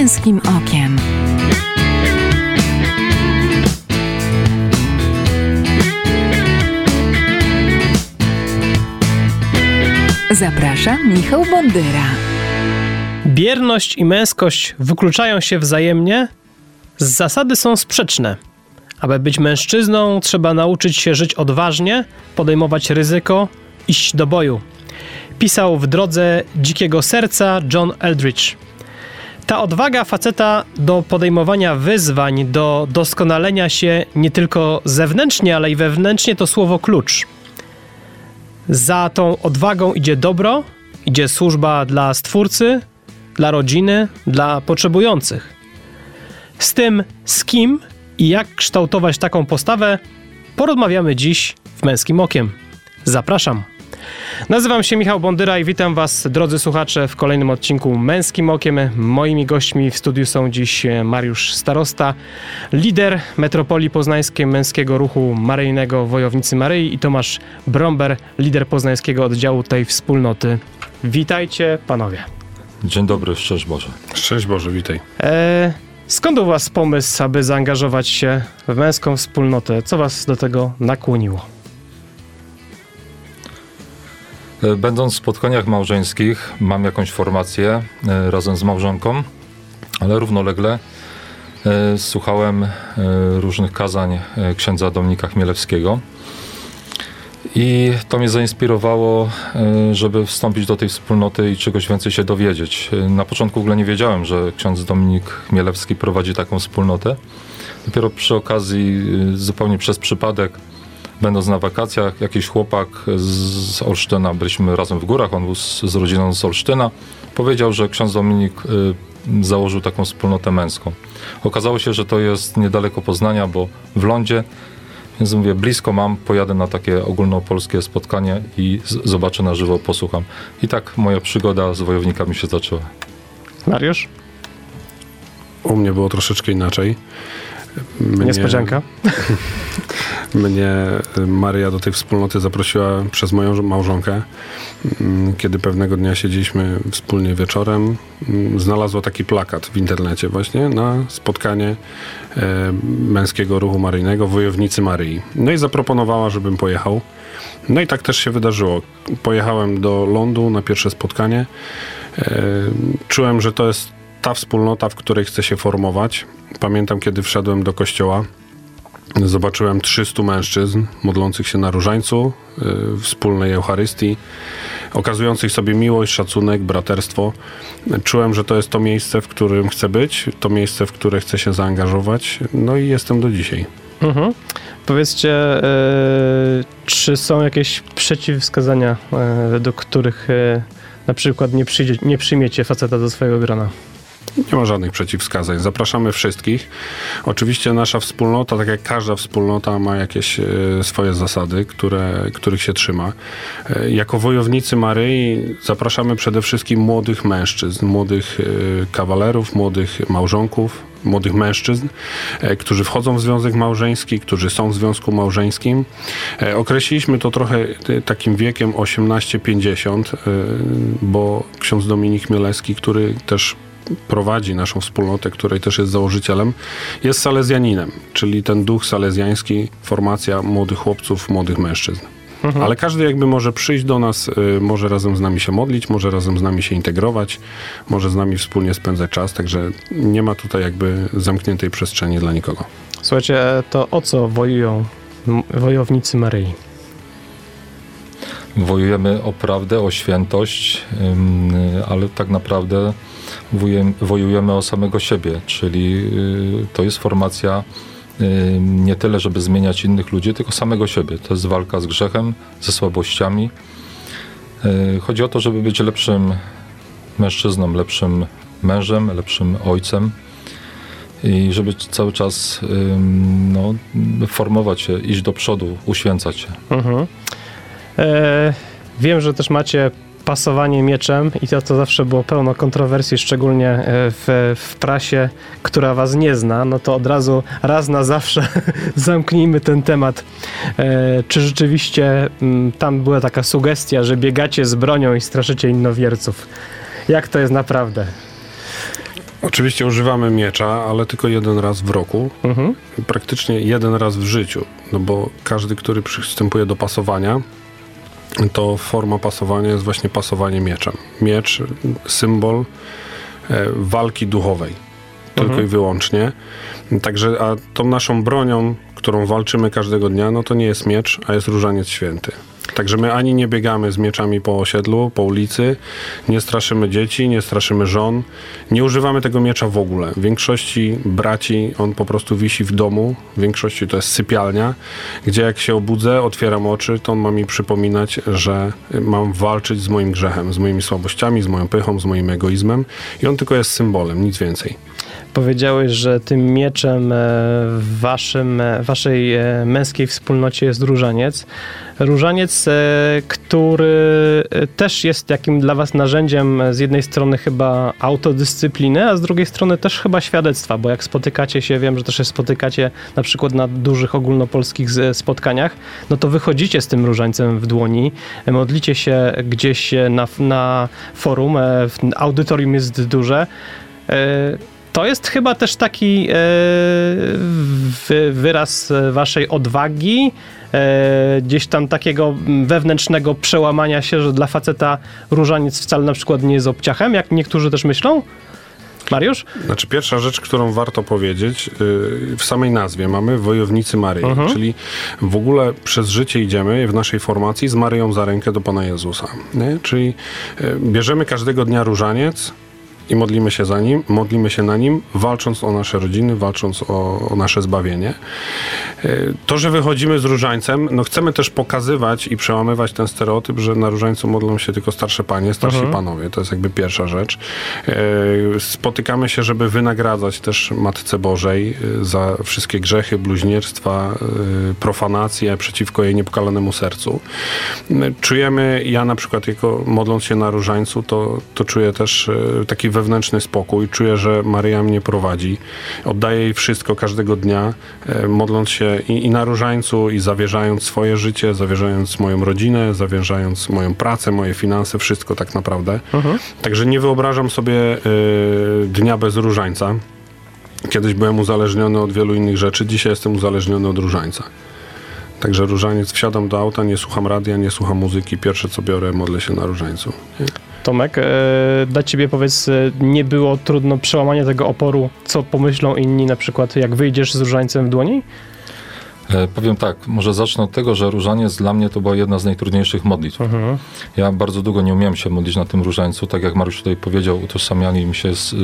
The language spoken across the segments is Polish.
męskim okiem. Zapraszam Michał Bondyra. Bierność i męskość wykluczają się wzajemnie? Z zasady są sprzeczne. Aby być mężczyzną, trzeba nauczyć się żyć odważnie, podejmować ryzyko, iść do boju. Pisał w drodze dzikiego serca John Eldridge. Ta odwaga faceta do podejmowania wyzwań, do doskonalenia się nie tylko zewnętrznie, ale i wewnętrznie to słowo klucz. Za tą odwagą idzie dobro, idzie służba dla stwórcy, dla rodziny, dla potrzebujących. Z tym, z kim i jak kształtować taką postawę, porozmawiamy dziś w Męskim Okiem. Zapraszam. Nazywam się Michał Bondyra i witam Was, drodzy słuchacze, w kolejnym odcinku Męskim Okiem. Moimi gośćmi w studiu są dziś Mariusz Starosta, lider Metropolii Poznańskiej Męskiego Ruchu Maryjnego Wojownicy Maryi i Tomasz Bromber, lider poznańskiego oddziału tej wspólnoty. Witajcie, panowie. Dzień dobry, szczęść Boże. Szczęść Boże, witaj. E, skąd u Was pomysł, aby zaangażować się w męską wspólnotę? Co Was do tego nakłoniło? Będąc w spotkaniach małżeńskich, mam jakąś formację e, razem z małżonką, ale równolegle e, słuchałem różnych kazań księdza Dominika Chmielewskiego. I to mnie zainspirowało, żeby wstąpić do tej wspólnoty i czegoś więcej się dowiedzieć. Na początku w ogóle nie wiedziałem, że ksiądz Dominik Chmielewski prowadzi taką wspólnotę. Dopiero przy okazji, zupełnie przez przypadek, będąc na wakacjach, jakiś chłopak z Olsztyna, byliśmy razem w górach, on był z, z rodziną z Olsztyna, powiedział, że ksiądz Dominik y, założył taką wspólnotę męską. Okazało się, że to jest niedaleko Poznania, bo w lądzie, więc mówię, blisko mam, pojadę na takie ogólnopolskie spotkanie i z, zobaczę na żywo, posłucham. I tak moja przygoda z wojownikami się zaczęła. Mariusz? U mnie było troszeczkę inaczej. Mnie, Niespodzianka. Mnie Maria do tej wspólnoty zaprosiła przez moją małżonkę. Mm, kiedy pewnego dnia siedzieliśmy wspólnie wieczorem, mm, znalazła taki plakat w internecie właśnie na spotkanie e, męskiego ruchu maryjnego Wojownicy Maryi. No i zaproponowała, żebym pojechał. No i tak też się wydarzyło. Pojechałem do lądu na pierwsze spotkanie. E, czułem, że to jest ta wspólnota, w której chcę się formować. Pamiętam, kiedy wszedłem do kościoła, zobaczyłem 300 mężczyzn modlących się na różańcu, y, wspólnej Eucharystii, okazujących sobie miłość, szacunek, braterstwo. Czułem, że to jest to miejsce, w którym chcę być, to miejsce, w które chcę się zaangażować, no i jestem do dzisiaj. Mhm. Powiedzcie, yy, czy są jakieś przeciwwskazania, yy, według których yy, na przykład nie, przyjdzie, nie przyjmiecie faceta do swojego grona? Nie ma żadnych przeciwwskazań. Zapraszamy wszystkich. Oczywiście nasza wspólnota, tak jak każda wspólnota, ma jakieś e, swoje zasady, które, których się trzyma. E, jako wojownicy Maryi zapraszamy przede wszystkim młodych mężczyzn, młodych e, kawalerów, młodych małżonków, młodych mężczyzn, którzy wchodzą w związek małżeński, którzy są w związku małżeńskim. Określiliśmy to trochę takim wiekiem 18-50, bo ksiądz Dominik Mielewski, który też prowadzi naszą wspólnotę, której też jest założycielem, jest salezjaninem, czyli ten duch salezjański, formacja młodych chłopców, młodych mężczyzn. Mhm. Ale każdy jakby może przyjść do nas, y, może razem z nami się modlić, może razem z nami się integrować, może z nami wspólnie spędzać czas, także nie ma tutaj jakby zamkniętej przestrzeni dla nikogo. Słuchajcie, to o co wojują wojownicy Maryi? Wojujemy o prawdę, o świętość, ale tak naprawdę wojujemy o samego siebie, czyli y, to jest formacja y, nie tyle, żeby zmieniać innych ludzi, tylko samego siebie. To jest walka z grzechem, ze słabościami. Y, chodzi o to, żeby być lepszym mężczyzną, lepszym mężem, lepszym ojcem i żeby cały czas no, formować się, iść do przodu, uświęcać się. Mhm. E, wiem, że też macie pasowanie mieczem i to, to zawsze było pełno kontrowersji, szczególnie e, w, w prasie, która was nie zna, no to od razu raz na zawsze zamknijmy ten temat. E, czy rzeczywiście mm, tam była taka sugestia, że biegacie z bronią i straszycie innowierców? Jak to jest naprawdę? Oczywiście używamy miecza, ale tylko jeden raz w roku. Mhm. Praktycznie jeden raz w życiu. No bo każdy, który przystępuje do pasowania, to forma pasowania jest właśnie pasowanie mieczem. Miecz, symbol e, walki duchowej. Tylko Mhm. i wyłącznie. Także, a tą naszą bronią, którą walczymy każdego dnia, no to nie jest miecz, a jest różaniec święty. Także my ani nie biegamy z mieczami po osiedlu, po ulicy, nie straszymy dzieci, nie straszymy żon, nie używamy tego miecza w ogóle. W większości braci on po prostu wisi w domu, w większości to jest sypialnia, gdzie jak się obudzę, otwieram oczy, to on ma mi przypominać, że mam walczyć z moim grzechem, z moimi słabościami, z moją pychą, z moim egoizmem i on tylko jest symbolem, nic więcej. Powiedziałeś, że tym mieczem e, w waszym, e, waszej e, męskiej wspólnocie jest różaniec. Różaniec, który też jest takim dla was narzędziem z jednej strony chyba autodyscypliny, a z drugiej strony też chyba świadectwa, bo jak spotykacie się, wiem, że też się spotykacie na przykład na dużych ogólnopolskich spotkaniach, no to wychodzicie z tym różańcem w dłoni, modlicie się gdzieś na, na forum, audytorium jest duże. To jest chyba też taki e, wy, wyraz waszej odwagi, e, gdzieś tam takiego wewnętrznego przełamania się, że dla faceta różaniec wcale na przykład nie jest obciachem, jak niektórzy też myślą. Mariusz? Znaczy pierwsza rzecz, którą warto powiedzieć, yy, w samej nazwie mamy Wojownicy Maryi, Mhm. czyli w ogóle przez życie idziemy w naszej formacji z Maryją za rękę do Pana Jezusa. Nie? Czyli yy, bierzemy każdego dnia różaniec i modlimy się za nim, modlimy się na nim, walcząc o nasze rodziny, walcząc o, o nasze zbawienie. Yy, To, że wychodzimy z różańcem, no chcemy też pokazywać i przełamywać ten stereotyp, że na różańcu modlą się tylko starsze panie, starsi Mhm. panowie. To jest jakby pierwsza rzecz. Yy, Spotykamy się, żeby wynagradzać też Matce Bożej yy, za wszystkie grzechy, bluźnierstwa, profanacje przeciwko jej niepokalanemu sercu. Czujemy, ja na przykład jako modląc się na różańcu, to, to czuję też taki wewnętrzny spokój. Czuję, że Maryja mnie prowadzi. Oddaję jej wszystko każdego dnia, yy, modląc się i, i na różańcu, i zawierzając swoje życie, zawierzając moją rodzinę, zawierzając moją pracę, moje finanse, wszystko tak naprawdę. Także nie wyobrażam sobie y, dnia bez różańca. Kiedyś byłem uzależniony od wielu innych rzeczy, dzisiaj jestem uzależniony od różańca. Także różaniec, wsiadam do auta, nie słucham radia, nie słucham muzyki, pierwsze co biorę, modlę się na różańcu. Tomek, e, dla ciebie powiedz, e, nie było trudno przełamania tego oporu, co pomyślą inni na przykład, jak wyjdziesz z różańcem w dłoni? E, powiem tak, może zacznę od tego, że różaniec dla mnie to była jedna z najtrudniejszych modlitw. Mhm. Ja bardzo długo nie umiałem się modlić na tym różańcu. Tak jak Mariusz tutaj powiedział, utożsamiali mi się z, y,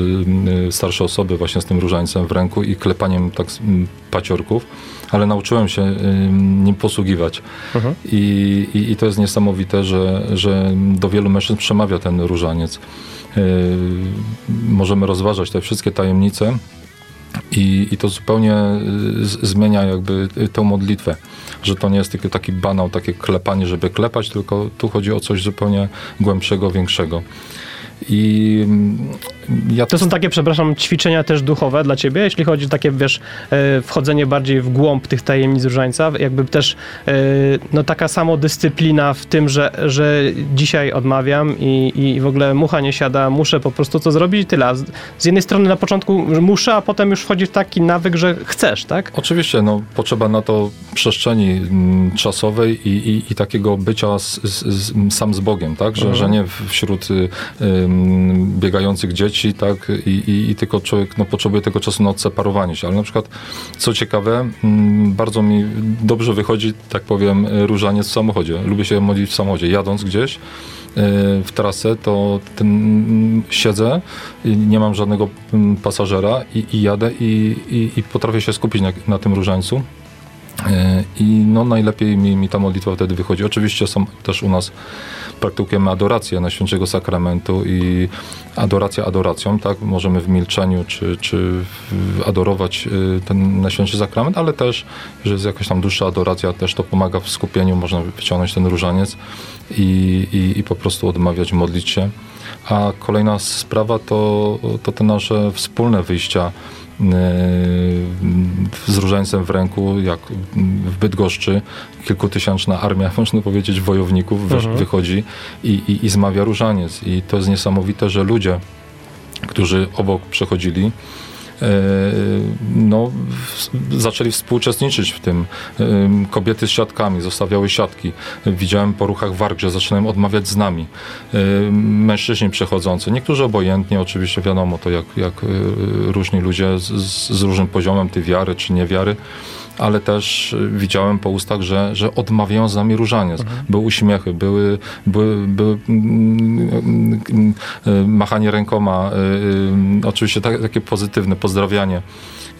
y, starsze osoby właśnie z tym różańcem w ręku i klepaniem tak m, paciorków, ale nauczyłem się y, nim posługiwać. Mhm. I, i, I to jest niesamowite, że, że do wielu mężczyzn przemawia ten różaniec. Y, możemy rozważać te wszystkie tajemnice. I, I to zupełnie y, z, zmienia jakby y, tę modlitwę, że to nie jest tylko taki banał, takie klepanie, żeby klepać, tylko tu chodzi o coś zupełnie głębszego, większego. I mm, ja To są takie, przepraszam, ćwiczenia też duchowe dla ciebie, jeśli chodzi o takie, wiesz, e, wchodzenie bardziej w głąb tych tajemnic różańca, jakby też e, no taka samodyscyplina w tym, że, że dzisiaj odmawiam i, i w ogóle mucha nie siada, muszę po prostu to zrobić i tyle. Z, jednej strony na początku muszę, a potem już wchodzi w taki nawyk, że chcesz, tak? Oczywiście, no, potrzeba na to przestrzeni mm, czasowej i, i, i takiego bycia z, z, z, sam z Bogiem, tak? Że, Mhm. że nie wśród y, ym, biegających dzieci, tak? I, i, I tylko człowiek no, potrzebuje tego czasu na odseparowanie się. Ale na przykład, co ciekawe, bardzo mi dobrze wychodzi, tak powiem, różaniec w samochodzie. Lubię się modlić w samochodzie. Jadąc gdzieś, y, w trasę, to ten, mm, siedzę, nie mam żadnego pasażera i, i jadę i, i, i potrafię się skupić na, na tym różańcu. E, I no najlepiej mi, mi ta modlitwa wtedy wychodzi. Oczywiście są też u nas praktykujemy adorację Najświętszego Sakramentu i adoracja adoracją, tak? Możemy w milczeniu czy, czy adorować y, ten Najświętszy Sakrament, ale też, że jest jakaś tam dłuższa adoracja, też to pomaga w skupieniu, można wyciągnąć ten różaniec i, i, i po prostu odmawiać, modlić się. A kolejna sprawa to, to te nasze wspólne wyjścia z różańcem w ręku, jak w Bydgoszczy kilkutysięczna armia, można powiedzieć, wojowników Mhm. wychodzi i, i, i zmawia różaniec. I to jest niesamowite, że ludzie którzy obok przechodzili, e, no, w, zaczęli współuczestniczyć w tym. E, Kobiety z siatkami zostawiały siatki. Widziałem po ruchach warg, że zaczynają odmawiać z nami. E, Mężczyźni przechodzący, niektórzy obojętnie, oczywiście wiadomo to jak, jak e, różni ludzie z, z różnym poziomem tej wiary czy niewiary, ale też y, widziałem po ustach, że, że odmawiają z nami różaniec. Były uśmiechy, były, były, były mm, mm, y, machanie rękoma, y, y, oczywiście tak, takie pozytywne pozdrawianie.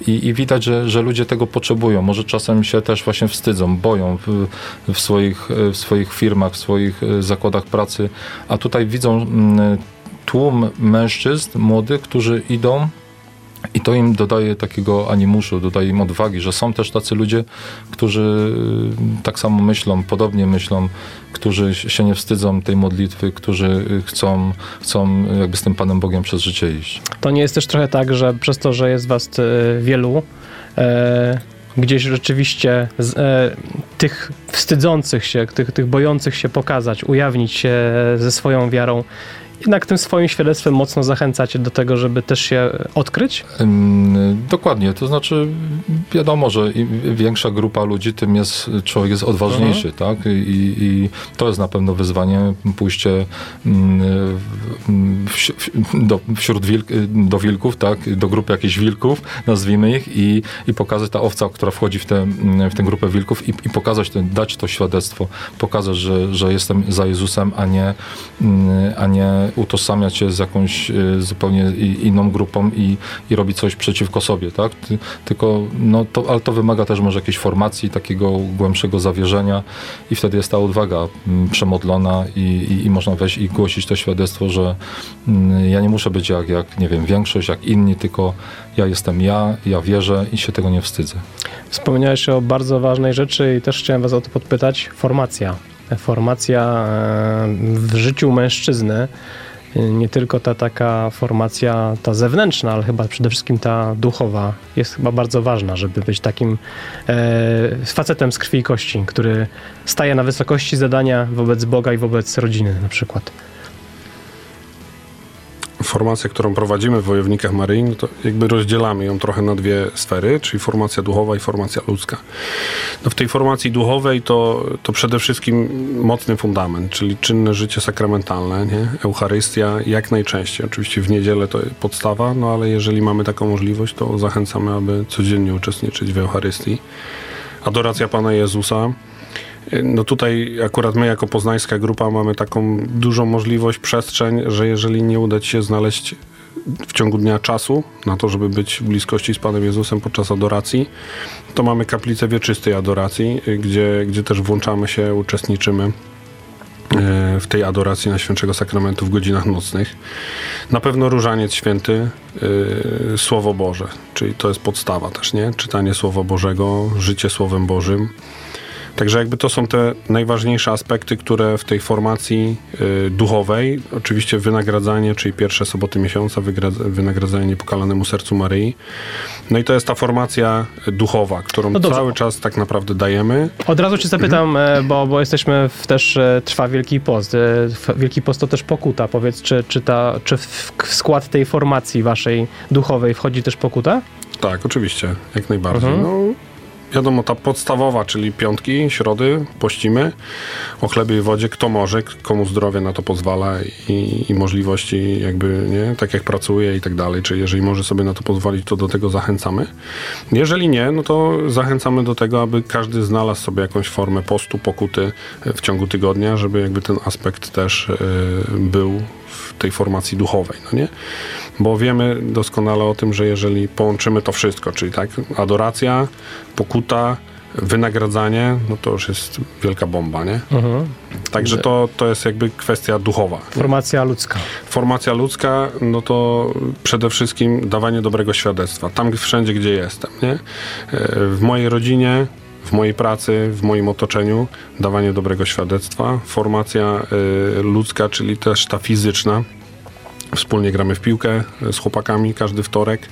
I, I widać, że, że ludzie tego potrzebują. Może czasem się też właśnie wstydzą, boją w, w, swoich, w swoich firmach, w swoich y, zakładach pracy, a tutaj widzą mm, tłum mężczyzn młodych, którzy idą i to im dodaje takiego animuszu, dodaje im odwagi, że są też tacy ludzie, którzy y, tak samo myślą, podobnie myślą, którzy się nie wstydzą tej modlitwy, którzy y, chcą, chcą jakby z tym Panem Bogiem przez życie iść. To nie jest też trochę tak, że przez to, że jest was wielu, e, gdzieś rzeczywiście z, e, tych wstydzących się, tych, tych bojących się pokazać, ujawnić się ze swoją wiarą, jednak tym swoim świadectwem mocno zachęcacie do tego, żeby też się odkryć? Dokładnie, to znaczy wiadomo, że im większa grupa ludzi, tym jest, człowiek jest odważniejszy, tak? I, I to jest na pewno wyzwanie, pójście ym, w, w, do, wśród wilk, do wilków, tak? Do grupy jakichś wilków, nazwijmy ich i, i pokazać ta owca, która wchodzi w tę, w tę grupę wilków i, i pokazać, ten, dać to świadectwo, pokazać, że, że jestem za Jezusem, a nie, ym, a nie utożsamiać się z jakąś y, zupełnie inną grupą i, i robić coś przeciwko sobie, tak? Ty, tylko, no to, ale to wymaga też może jakiejś formacji, takiego głębszego zawierzenia i wtedy jest ta odwaga mm, przemodlona i, i, i można wejść i głosić to świadectwo, że mm, ja nie muszę być jak, jak, nie wiem, większość, jak inni, tylko ja jestem ja, ja wierzę i się tego nie wstydzę. Wspomniałeś o bardzo ważnej rzeczy i też chciałem was o to podpytać. Formacja. Formacja e, w życiu mężczyzny. E, Nie tylko ta taka formacja, ta zewnętrzna, ale chyba przede wszystkim ta duchowa jest chyba bardzo ważna, żeby być takim e, facetem z krwi i kości, który staje na wysokości zadania wobec Boga i wobec rodziny na przykład. Formacja, którą prowadzimy w Wojownikach Maryi, to jakby rozdzielamy ją trochę na dwie sfery, czyli formacja duchowa i formacja ludzka. No w tej formacji duchowej to, to przede wszystkim mocny fundament, czyli czynne życie sakramentalne, nie? Eucharystia jak najczęściej. Oczywiście w niedzielę to podstawa, no ale jeżeli mamy taką możliwość, to zachęcamy, aby codziennie uczestniczyć w Eucharystii. Adoracja Pana Jezusa, no tutaj akurat my jako poznańska grupa mamy taką dużą możliwość, przestrzeń, że jeżeli nie uda ci się znaleźć w ciągu dnia czasu na to, żeby być w bliskości z Panem Jezusem podczas adoracji, to mamy kaplicę wieczystej adoracji, gdzie, gdzie też włączamy się, uczestniczymy e, w tej adoracji na Świętego Sakramentu w godzinach nocnych. Na pewno różaniec święty, y, Słowo Boże, czyli to jest podstawa też, nie? Czytanie Słowa Bożego, życie Słowem Bożym. Także jakby to są te najważniejsze aspekty, które w tej formacji y, duchowej, oczywiście wynagradzanie, czyli pierwsze soboty miesiąca, wynagradzanie niepokalanemu sercu Maryi. No i to jest ta formacja duchowa, którą No cały czas tak naprawdę dajemy. Od razu cię zapytam, e, bo, bo jesteśmy w, też, e, trwa Wielki Post. E, Wielki Post to też pokuta. Powiedz, czy, czy, ta, czy w, w skład tej formacji waszej duchowej wchodzi też pokuta? Tak, oczywiście, jak najbardziej. Mhm. No, wiadomo, ta podstawowa, czyli piątki, środy, pościmy o chlebie i wodzie, kto może, komu zdrowie na to pozwala i, i możliwości jakby, nie, tak jak pracuje i tak dalej, czyli jeżeli może sobie na to pozwolić, to do tego zachęcamy. Jeżeli nie, no to zachęcamy do tego, aby każdy znalazł sobie jakąś formę postu, pokuty e, w ciągu tygodnia, żeby jakby ten aspekt też e, był w tej formacji duchowej, no nie? Bo wiemy doskonale o tym, że jeżeli połączymy to wszystko, czyli tak, adoracja, pokuta, wynagradzanie, no to już jest wielka bomba, nie? Także to, to jest jakby kwestia duchowa. Formacja ludzka. Formacja ludzka, no to przede wszystkim dawanie dobrego świadectwa. Tam wszędzie, gdzie jestem, nie? E, W mojej rodzinie, w mojej pracy, w moim otoczeniu dawanie dobrego świadectwa. Formacja y, ludzka, czyli też ta fizyczna, Wspólnie gramy w piłkę e, z chłopakami każdy wtorek.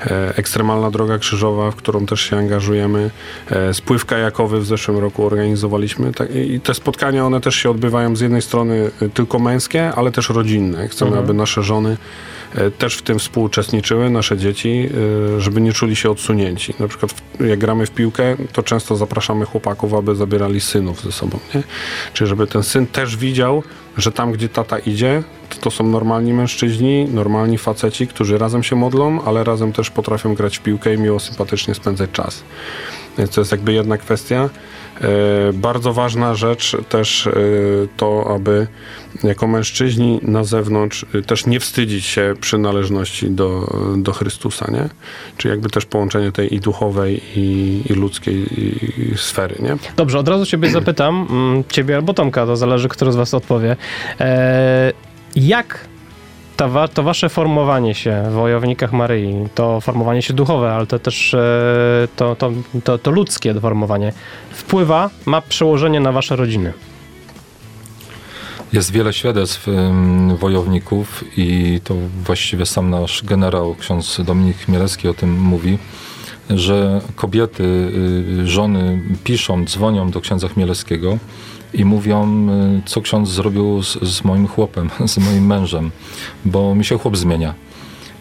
E, ekstremalna droga krzyżowa, w którą też się angażujemy. E, spływ kajakowy w zeszłym roku organizowaliśmy. Tak, I te spotkania, one też się odbywają z jednej strony tylko męskie, ale też rodzinne. Chcemy, Mhm. aby nasze żony też w tym współuczestniczyły, nasze dzieci, żeby nie czuli się odsunięci. Na przykład jak gramy w piłkę, to często zapraszamy chłopaków, aby zabierali synów ze sobą. Nie? Czyli żeby ten syn też widział, że tam, gdzie tata idzie, to, to są normalni mężczyźni, normalni faceci, którzy razem się modlą, ale razem też potrafią grać w piłkę i miło, sympatycznie spędzać czas. Więc to jest jakby jedna kwestia. E, bardzo ważna rzecz też e, to, aby jako mężczyźni na zewnątrz e, też nie wstydzić się przynależności do, do Chrystusa, nie? Czyli jakby też połączenie tej i duchowej, i, i ludzkiej i, sfery, nie? Dobrze, od razu ciebie zapytam, mm, ciebie albo Tomka, to zależy, kto z was odpowie. Jak ta wa- to wasze formowanie się w wojownikach Maryi, to formowanie się duchowe, ale to też e, to, to, to, to ludzkie formowanie, wpływa, ma przełożenie na wasze rodziny? Jest wiele świadectw wojowników i to właściwie sam nasz generał, ksiądz Dominik Chmielewski o tym mówi, że kobiety, y, żony piszą, dzwonią do księdza Chmielewskiego i mówią, y, co ksiądz zrobił z, z moim chłopem, z moim mężem, bo mi się chłop zmienia.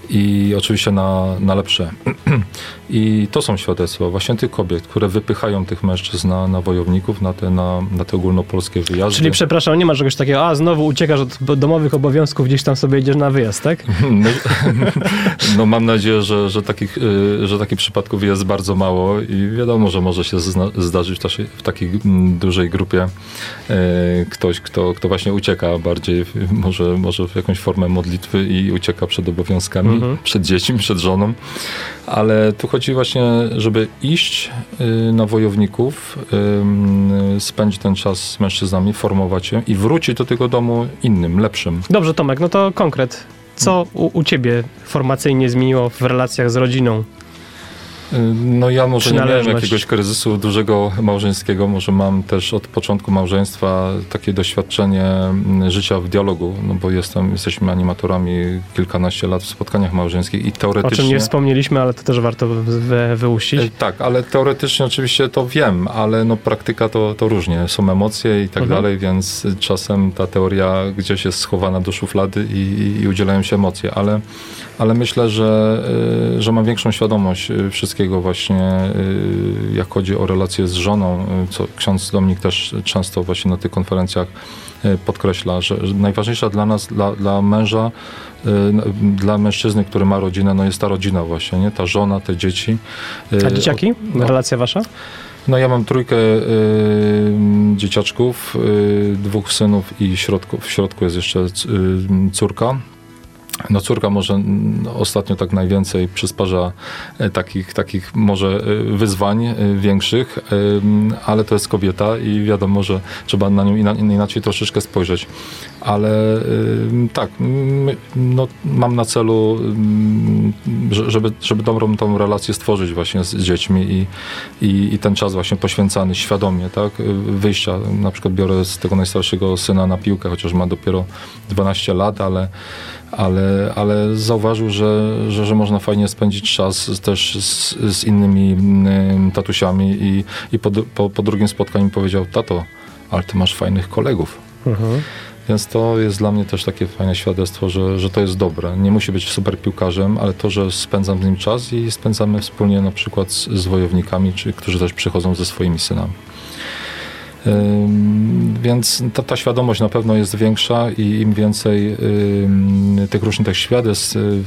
I oczywiście na, na lepsze. I to są świadectwa właśnie tych kobiet, które wypychają tych mężczyzn na, na wojowników, na te, na, na te ogólnopolskie wyjazdy. Czyli przepraszam, nie ma czegoś takiego, a znowu uciekasz od domowych obowiązków, gdzieś tam sobie idziesz na wyjazd, tak? No, no mam nadzieję, że, że, takich, y, że takich przypadków jest bardzo mało i wiadomo, że może się zna, zdarzyć w, takiej- w takiej dużej grupie y, ktoś, kto, kto właśnie ucieka bardziej, może, może w jakąś formę modlitwy i ucieka przed obowiązkami, Mhm. przed dziećmi, przed żoną. Ale tu chodzi właśnie, żeby iść y, na wojowników, spędzić ten czas z mężczyznami, formować się i wrócić do tego domu innym, lepszym. Dobrze, Tomek, no to konkret. Co u, u ciebie formacyjnie zmieniło w relacjach z rodziną? No ja może nie miałem jakiegoś kryzysu dużego małżeńskiego, może mam też od początku małżeństwa takie doświadczenie mm, życia w dialogu, no bo jestem, jesteśmy animatorami kilkanaście lat w spotkaniach małżeńskich i O teoretycznie... czym nie wspomnieliśmy, ale to też warto wy, wyłuścić. E, Tak, ale teoretycznie oczywiście to wiem, ale no praktyka to, to różnie. Są emocje i tak Mhm. dalej, więc czasem ta teoria gdzieś jest schowana do szuflady i, i, i udzielają się emocje, ale, ale myślę, że, y, że mam większą świadomość y, wszystkiego właśnie, y, jak chodzi o relacje z żoną, co ksiądz Dominik też często właśnie na tych konferencjach podkreśla, że, najważniejsza dla nas, dla, dla męża, y, n- dla mężczyzny, który ma rodzinę, no jest ta rodzina właśnie, nie? Ta żona, te dzieci. A dzieciaki? no. Relacja wasza? No ja mam trójkę y, dzieciaczków, y, dwóch synów i środku, w środku jest jeszcze c- y, córka. No córka może mm, ostatnio tak najwięcej przysparza e, takich, takich może e, wyzwań e, większych, ale to jest kobieta i wiadomo, że trzeba na nią ina- inaczej troszeczkę spojrzeć. Ale tak, no, mam na celu, że- żeby, żeby dobrą tą relację stworzyć właśnie z dziećmi i, i, i ten czas właśnie poświęcany świadomie, tak, wyjścia. Na przykład biorę z tego najstarszego syna na piłkę, chociaż ma dopiero 12 lat, ale ale, ale zauważył, że, że, że można fajnie spędzić czas też z, z innymi mm, tatusiami i, i po, po, po drugim spotkaniu powiedział, tato, ale ty masz fajnych kolegów. Mhm. Więc to jest dla mnie też takie fajne świadectwo, że, że to jest dobre. Nie musi być super piłkarzem, ale to, że spędzam z nim czas i spędzamy wspólnie na przykład z, z wojownikami, czy, którzy też przychodzą ze swoimi synami. Więc ta, ta świadomość na pewno jest większa i im więcej tych różnych tych świadectw, y,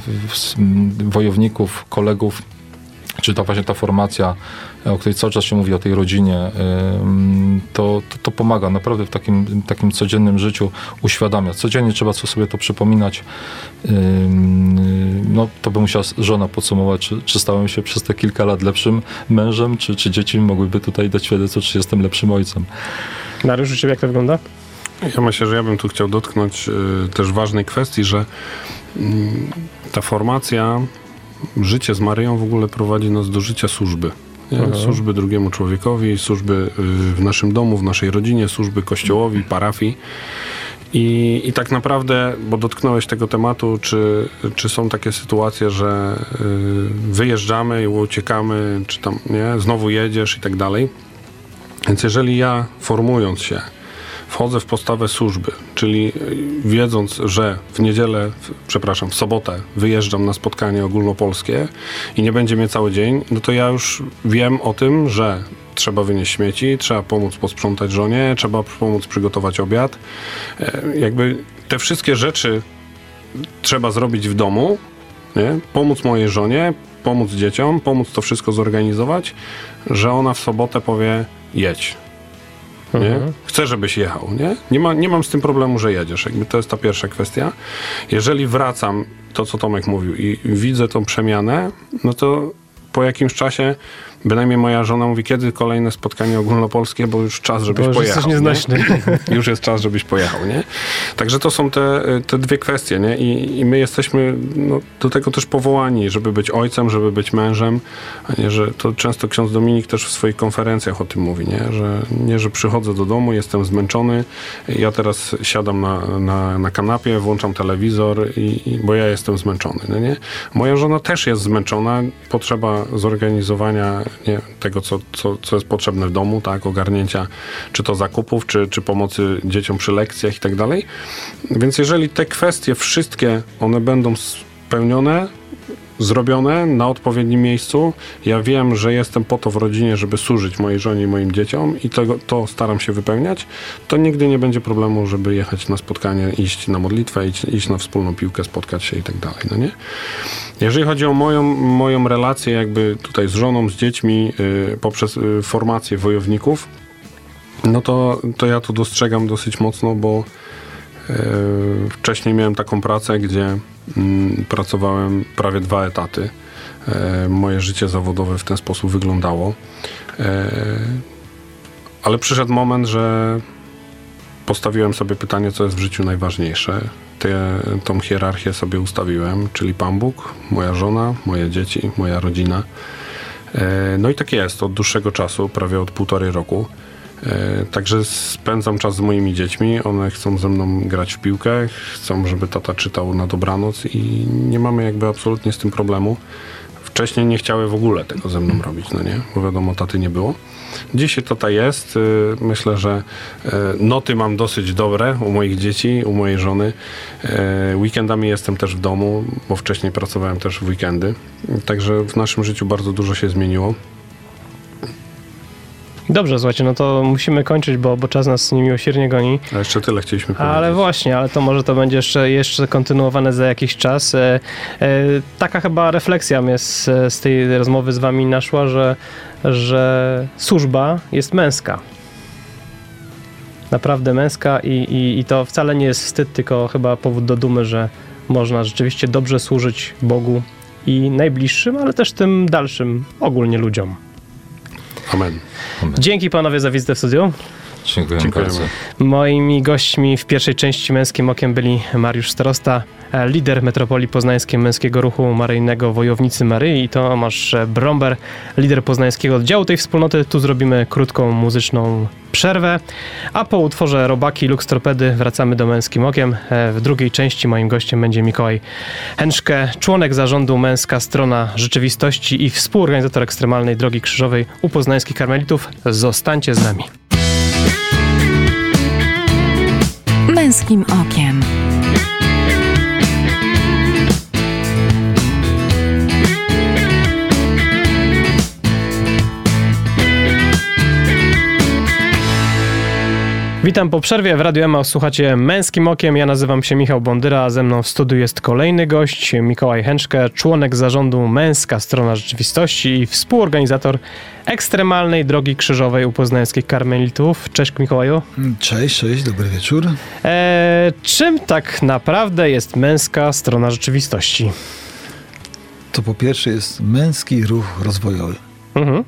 wojowników, kolegów, czy ta właśnie ta formacja, o której cały czas się mówi, o tej rodzinie, to, to, to pomaga naprawdę w takim, takim codziennym życiu uświadamia. Codziennie trzeba sobie to przypominać. No, to by musiała żona podsumować, czy, czy stałem się przez te kilka lat lepszym mężem, czy, czy dzieci mogłyby tutaj dać świadectwo, czy jestem lepszym ojcem. Mariusz, u ciebie jak to wygląda? Ja myślę, że ja bym tu chciał dotknąć y, też ważnej kwestii, że mm, ta formacja, życie z Maryją w ogóle prowadzi nas do życia służby. Służby drugiemu człowiekowi, służby y, w naszym domu, w naszej rodzinie, służby kościołowi, parafii. I, I tak naprawdę, bo dotknąłeś tego tematu, czy, czy są takie sytuacje, że y, wyjeżdżamy i uciekamy, czy tam nie, znowu jedziesz i tak dalej. Więc jeżeli ja formując się, wchodzę w postawę służby, czyli y, wiedząc, że w niedzielę, przepraszam, w sobotę wyjeżdżam na spotkanie ogólnopolskie i nie będzie mnie cały dzień, no to ja już wiem o tym, że trzeba wynieść śmieci, trzeba pomóc posprzątać żonie, trzeba pomóc przygotować obiad. E, jakby te wszystkie rzeczy trzeba zrobić w domu, nie? pomóc mojej żonie, pomóc dzieciom, pomóc to wszystko zorganizować, że ona w sobotę powie jedź. Nie? Mhm. Chcę, żebyś jechał. Nie? Nie, ma, nie mam z tym problemu, że jedziesz. Jakby to jest ta pierwsza kwestia. Jeżeli wracam, to co Tomek mówił, i widzę tą przemianę, no to po jakimś czasie bynajmniej moja żona mówi, kiedy kolejne spotkanie ogólnopolskie, bo już czas, żebyś Bo już pojechał. jesteś nieznośny. Nie? Już jest czas, żebyś pojechał, nie? Także to są te, te dwie kwestie, nie? I, i my jesteśmy no, do tego też powołani, żeby być ojcem, żeby być mężem, a nie, że to często ksiądz Dominik też w swoich konferencjach o tym mówi, nie? Że nie, że przychodzę do domu, jestem zmęczony, ja teraz siadam na, na, na kanapie, włączam telewizor, i, bo ja jestem zmęczony, no nie? Moja żona też jest zmęczona, potrzeba zorganizowania nie, tego, co, co, co jest potrzebne w domu, tak? Ogarnięcia czy to zakupów, czy, czy pomocy dzieciom przy lekcjach i tak dalej. Więc jeżeli te kwestie wszystkie, one będą spełnione, zrobione na odpowiednim miejscu. Ja wiem, że jestem po to w rodzinie, żeby służyć mojej żonie i moim dzieciom i tego, to staram się wypełniać, to nigdy nie będzie problemu, żeby jechać na spotkanie, iść na modlitwę, iść, iść na wspólną piłkę, spotkać się i tak dalej, no nie? Jeżeli chodzi o moją, moją relację jakby tutaj z żoną, z dziećmi yy, poprzez yy, formację wojowników, no to, to ja to dostrzegam dosyć mocno, bo wcześniej miałem taką pracę, gdzie mm, pracowałem prawie dwa etaty. E, moje życie zawodowe w ten sposób wyglądało. E, ale przyszedł moment, że postawiłem sobie pytanie, co jest w życiu najważniejsze. Te, tą hierarchię sobie ustawiłem, czyli Pan Bóg, moja żona, moje dzieci, moja rodzina. E, no i tak jest od dłuższego czasu, prawie od półtorej roku. E, Także spędzam czas z moimi dziećmi. One chcą ze mną grać w piłkę, chcą, żeby tata czytał na dobranoc i nie mamy jakby absolutnie z tym problemu. Wcześniej nie chciały w ogóle tego ze mną robić, no nie? Bo wiadomo, taty nie było. Dzisiaj tata jest. Y, Myślę, że e, noty mam dosyć dobre u moich dzieci, u mojej żony. E, Weekendami jestem też w domu, bo wcześniej pracowałem też w weekendy. Także w naszym życiu bardzo dużo się zmieniło. Dobrze, słuchajcie, no to musimy kończyć, bo, bo czas nas niemiłosiernie goni. A jeszcze tyle chcieliśmy powiedzieć. Ale właśnie, ale to może to będzie jeszcze, jeszcze kontynuowane za jakiś czas. E, e, taka chyba refleksja mnie z, z tej rozmowy z wami naszła, że, że służba jest męska. Naprawdę męska i, i, i to wcale nie jest wstyd, tylko chyba powód do dumy, że można rzeczywiście dobrze służyć Bogu i najbliższym, ale też tym dalszym ogólnie ludziom. Amen. Dzięki panowie za wizytę w studiu. Dziękujemy. bardzo. Moimi gośćmi w pierwszej części Męskim Okiem byli Mariusz Starosta, e, lider Metropolii Poznańskiej Męskiego Ruchu Maryjnego Wojownicy Maryi i Tomasz Bromber, lider poznańskiego oddziału tej wspólnoty. Tu zrobimy krótką muzyczną przerwę, a po utworze Robaki Lux Torpedy wracamy do Męskim Okiem. E, W drugiej części moim gościem będzie Mikołaj Henszke, członek zarządu Męska Strona Rzeczywistości i współorganizator ekstremalnej Drogi Krzyżowej u poznańskich karmelitów. Zostańcie z nami. Męskim okiem. Witam po przerwie w Radiu Ema. Słuchacie Męskim Okiem. Ja nazywam się Michał Bondyra, a ze mną w studiu jest kolejny gość, Mikołaj Henszke, członek zarządu Męska Strona Rzeczywistości i współorganizator ekstremalnej Drogi Krzyżowej u poznańskich karmelitów. Cześć Mikołaju. Cześć, cześć, dobry wieczór. Eee, czym tak naprawdę jest Męska Strona Rzeczywistości? To po pierwsze jest męski ruch rozwojowy. Mhm.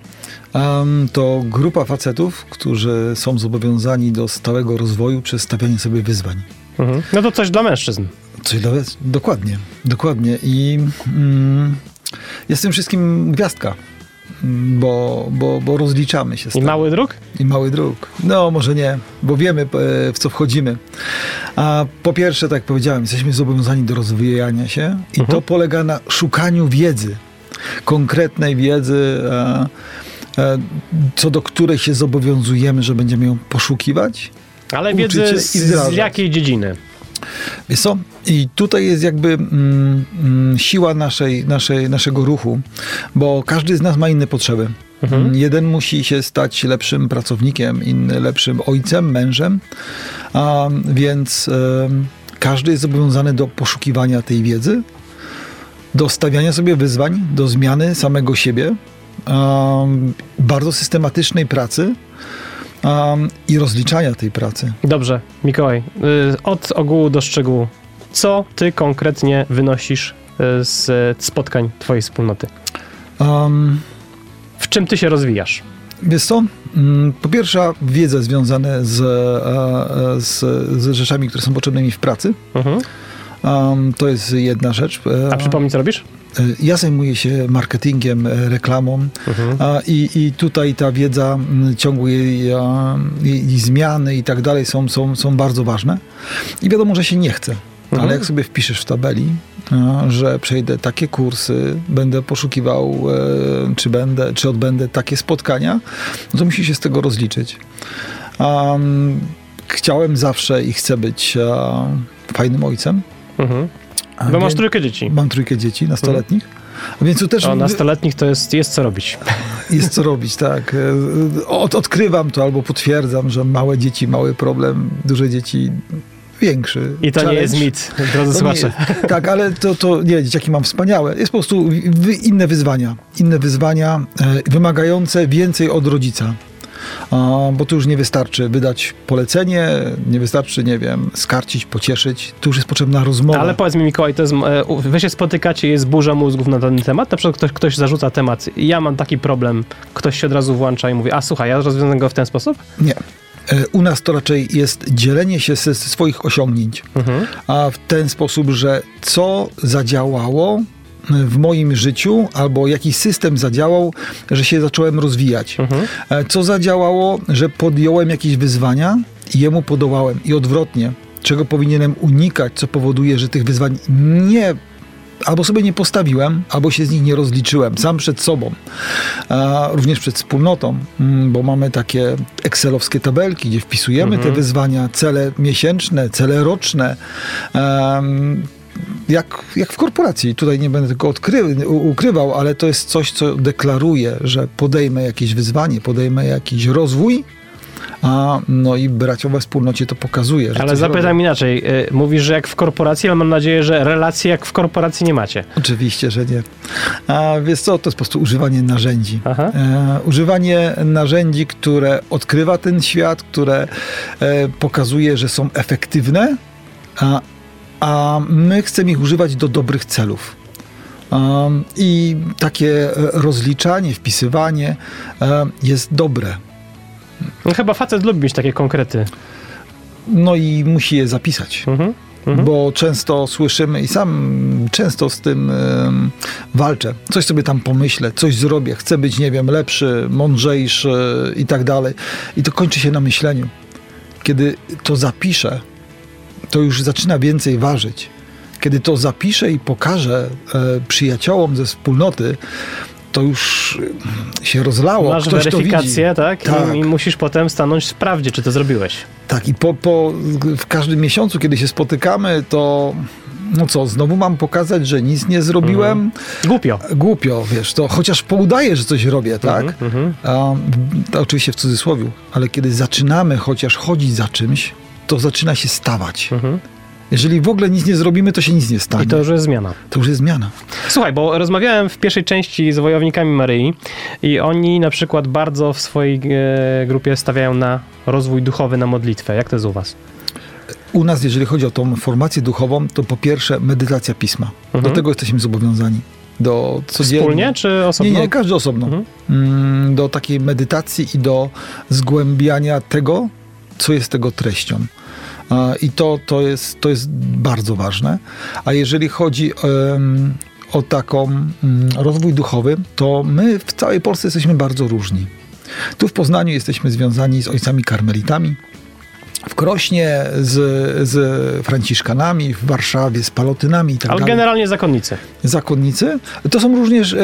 To grupa facetów, którzy są zobowiązani do stałego rozwoju przez stawianie sobie wyzwań. Mhm. No to coś dla mężczyzn. Coś dla? Dokładnie, dokładnie. I mm, jest tym wszystkim gwiazdka, mm, bo, bo, bo rozliczamy się z I mały druk? I mały druk. No, może nie, bo wiemy e, w co wchodzimy. A po pierwsze, tak jak powiedziałem, jesteśmy zobowiązani do rozwijania się i to polega na szukaniu wiedzy, konkretnej wiedzy, e, e, co do której się zobowiązujemy, że będziemy ją poszukiwać. Ale i z, z jakiej dziedziny? Wiesz co? I tutaj jest jakby mm, mm, siła naszej, naszej, naszego ruchu, bo każdy z nas ma inne potrzeby. Mm, Jeden musi się stać lepszym pracownikiem, inny lepszym ojcem, mężem, a, więc każdy jest zobowiązany do poszukiwania tej wiedzy, do stawiania sobie wyzwań, do zmiany samego siebie, em, bardzo systematycznej pracy em, i rozliczania tej pracy. Dobrze, Mikołaj, y, od ogółu do szczegółu. Co ty konkretnie wynosisz y, z spotkań twojej wspólnoty? Em, W czym ty się rozwijasz? Wiesz co? Mm, Po pierwsze, wiedzę związane z, e, e, z, z rzeczami, które są potrzebne mi w pracy. Mhm. Um, to jest jedna rzecz. E, A przypomnij, co robisz? E, Ja zajmuję się marketingiem, e, reklamą Mhm. a, i, i tutaj ta wiedza, m, ciągłe jej, zmiany i tak dalej są, są, są bardzo ważne. I wiadomo, że się nie chce. Mhm. Ale jak sobie wpiszesz w tabeli, a, że przejdę takie kursy, będę poszukiwał, e, czy będę, czy odbędę takie spotkania, no to musi się z tego rozliczyć. Um, chciałem zawsze i chcę być fajnym ojcem. Mhm. A Bo masz trójkę dzieci. Mam trójkę dzieci nastoletnich. Więc tu też O nastoletnich to jest, jest co robić. jest co robić, tak. E, Od, odkrywam to albo potwierdzam, że małe dzieci, mały problem, duże dzieci większy. I to nie challenge. jest mit, drodzy To nie słuchacze. tak, ale to, to nie, dzieciaki mam wspaniałe. Jest po prostu inne wyzwania. Inne wyzwania e, wymagające więcej od rodzica. Bo tu już nie wystarczy wydać polecenie, nie wystarczy, nie wiem, skarcić, pocieszyć. Tu już jest potrzebna rozmowa. Ale powiedz mi, Mikołaj, to jest, e, wy się spotykacie, jest burza mózgów na ten temat? Na przykład ktoś, ktoś zarzuca temat, ja mam taki problem, ktoś się od razu włącza i mówi, a słuchaj, ja rozwiążę go w ten sposób? Nie. E, U nas to raczej jest dzielenie się ze swoich osiągnięć. Mhm. a w ten sposób, że co zadziałało w moim życiu, albo jaki system zadziałał, że się zacząłem rozwijać. Mhm. E, Co zadziałało, że podjąłem jakieś wyzwania i jemu podołałem. I odwrotnie, czego powinienem unikać, co powoduje, że tych wyzwań nie albo sobie nie postawiłem, albo się z nich nie rozliczyłem, sam przed sobą, również przed wspólnotą, mm, bo mamy takie excelowskie tabelki, gdzie wpisujemy te wyzwania, cele miesięczne, cele roczne, jak, jak w korporacji. Tutaj nie będę tego odkry, ukrywał, ale to jest coś, co deklaruje, że podejmę jakieś wyzwanie, podejmę jakiś rozwój, a no i bracia we wspólnocie to pokazuje. Ale zapytam robią. inaczej, y, mówisz, że jak w korporacji, ale mam nadzieję, że relacje jak w korporacji nie macie. Oczywiście, że nie. A wiesz co, to jest po prostu używanie narzędzi. E, używanie narzędzi, które odkrywa ten świat, które e, pokazuje, że są efektywne, a, a my chcemy ich używać do dobrych celów. I takie e, rozliczanie, wpisywanie jest dobre. No, chyba facet lubi mieć takie konkrety. No i musi je zapisać. Mhm. Mhm. Bo często słyszymy i sam często z tym walczę. Coś sobie tam pomyślę, coś zrobię, chcę być, nie wiem, lepszy, mądrzejszy i tak dalej. I to kończy się na myśleniu. Kiedy to zapiszę, to już zaczyna więcej ważyć. Kiedy to zapiszę i pokażę e, przyjaciołom ze wspólnoty, to już się rozlało. Masz Ktoś weryfikację, tak? Tak. I, I musisz potem stanąć w sprawdzie, czy to zrobiłeś. Tak, i po, po, w każdym miesiącu, kiedy się spotykamy, to no co, znowu mam pokazać, że nic nie zrobiłem? Głupio. Głupio, wiesz, to chociaż poudaję, że coś robię, tak? Mhm. To oczywiście w cudzysłowie, ale kiedy zaczynamy chociaż chodzić za czymś, to zaczyna się stawać. Mhm. Jeżeli w ogóle nic nie zrobimy, to się nic nie stanie. I to już jest zmiana. to już jest zmiana. Słuchaj, bo rozmawiałem w pierwszej części z wojownikami Maryi i oni na przykład bardzo w swojej e, grupie stawiają na rozwój duchowy, na modlitwę. Jak to jest u was? U nas, jeżeli chodzi o tą formację duchową, to po pierwsze medytacja pisma. Mhm. Do tego jesteśmy zobowiązani. Do codziennie. Wspólnie czy osobno? Nie, nie, każdy osobno. Mhm. Mm, Do takiej medytacji i do zgłębiania tego, co jest tego treścią. I to, to, jest, to jest bardzo ważne. A jeżeli chodzi o taką mm, rozwój duchowy, to my w całej Polsce jesteśmy bardzo różni. Tu w Poznaniu jesteśmy związani z ojcami karmelitami. w Krośnie z, z Franciszkanami, w Warszawie z Palotynami i tak Ale dalej. generalnie zakonnicy. Zakonnicy. To są również e,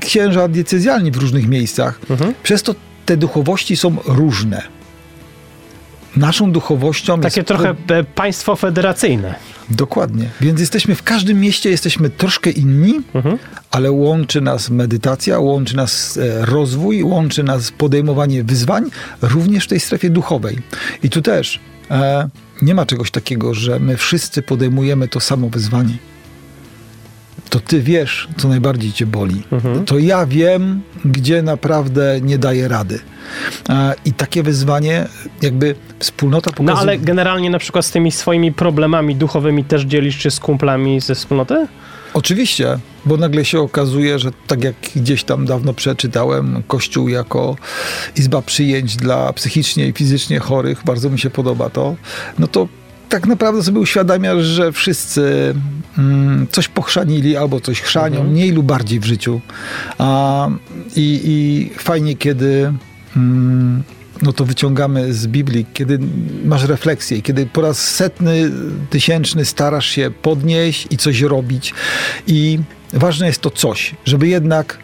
księża diecezjalni w różnych miejscach. Mhm. Przez to te duchowości są różne. Naszą duchowością Takie jest... trochę państwo federacyjne. Dokładnie. Więc jesteśmy w każdym mieście, jesteśmy troszkę inni, Mhm. ale łączy nas medytacja, łączy nas e, rozwój, łączy nas podejmowanie wyzwań, również w tej strefie duchowej. I tu też e, nie ma czegoś takiego, że my wszyscy podejmujemy to samo wyzwanie. To ty wiesz, co najbardziej cię boli. Mhm. To ja wiem, gdzie naprawdę nie daję rady. E, I takie wyzwanie, jakby wspólnota pokazuje... No ale generalnie na przykład z tymi swoimi problemami duchowymi też dzielisz się z kumplami ze wspólnoty? Oczywiście, bo nagle się okazuje, że tak jak gdzieś tam dawno przeczytałem, Kościół jako izba przyjęć dla psychicznie i fizycznie chorych, bardzo mi się podoba to, no to tak naprawdę sobie uświadamiasz, że wszyscy mm, coś pochrzanili albo coś chrzanią, Mhm. mniej lub bardziej w życiu. A, i, I fajnie, kiedy mm, no to wyciągamy z Biblii, kiedy masz refleksję, kiedy po raz setny, tysięczny starasz się podnieść i coś robić. I ważne jest to coś, żeby jednak.